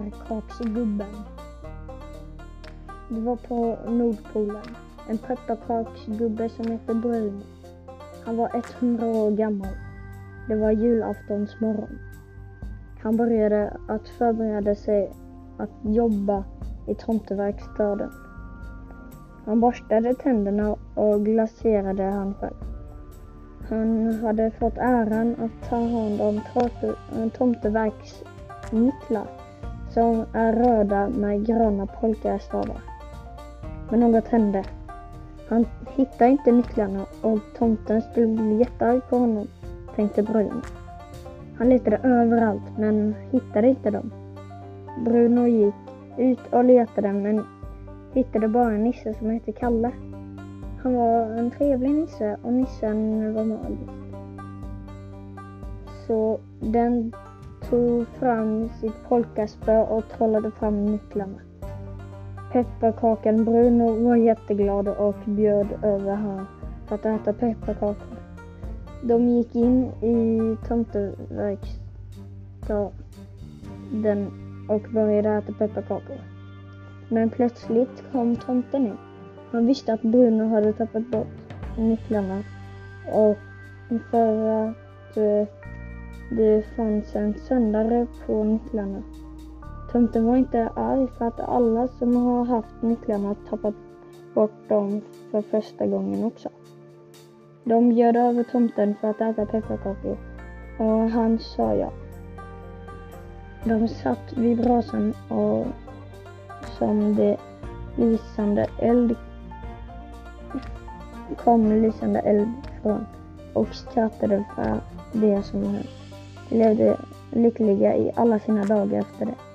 pepparkaksgubben. Det var på Nordpolen. En pepparkaksgubbe som hette Bruno. Han var 100 år gammal. Det var julaftons morgon. Han började att förbereda sig att jobba i tomteverkstaden. Han borstade tänderna och glaserade han själv. Han hade fått äran att ta hand om eh, tomteverksnycklar som är röda med gröna polkastavar. Men något hände. Han hittade inte nycklarna och tomten skulle bli jättearg på honom, tänkte Bruno. Han letade överallt men hittade inte dem. Bruno gick ut och letade men hittade bara en nisse som hette Kalle. Han var en trevlig nisse och nissen var magisk. Så den tog fram sitt polkaspö och trollade fram nycklarna. Pepparkakan Bruno var jätteglad och bjöd över honom för att äta pepparkakor. De gick in i tomteverkstaden och började äta pepparkakor. Men plötsligt kom tomten in. Han visste att Bruno hade tappat bort nycklarna och för att eh, det fanns en sändare på nycklarna. Tomten var inte arg för att alla som har haft nycklarna tappat bort dem för första gången också. De bjöd över tomten för att äta pepparkakor och han sa ja. De satt vid brasan och som det lysande eld kom lysande eld från och skrattade för det som hänt. De levde lyckliga i alla sina dagar efter det.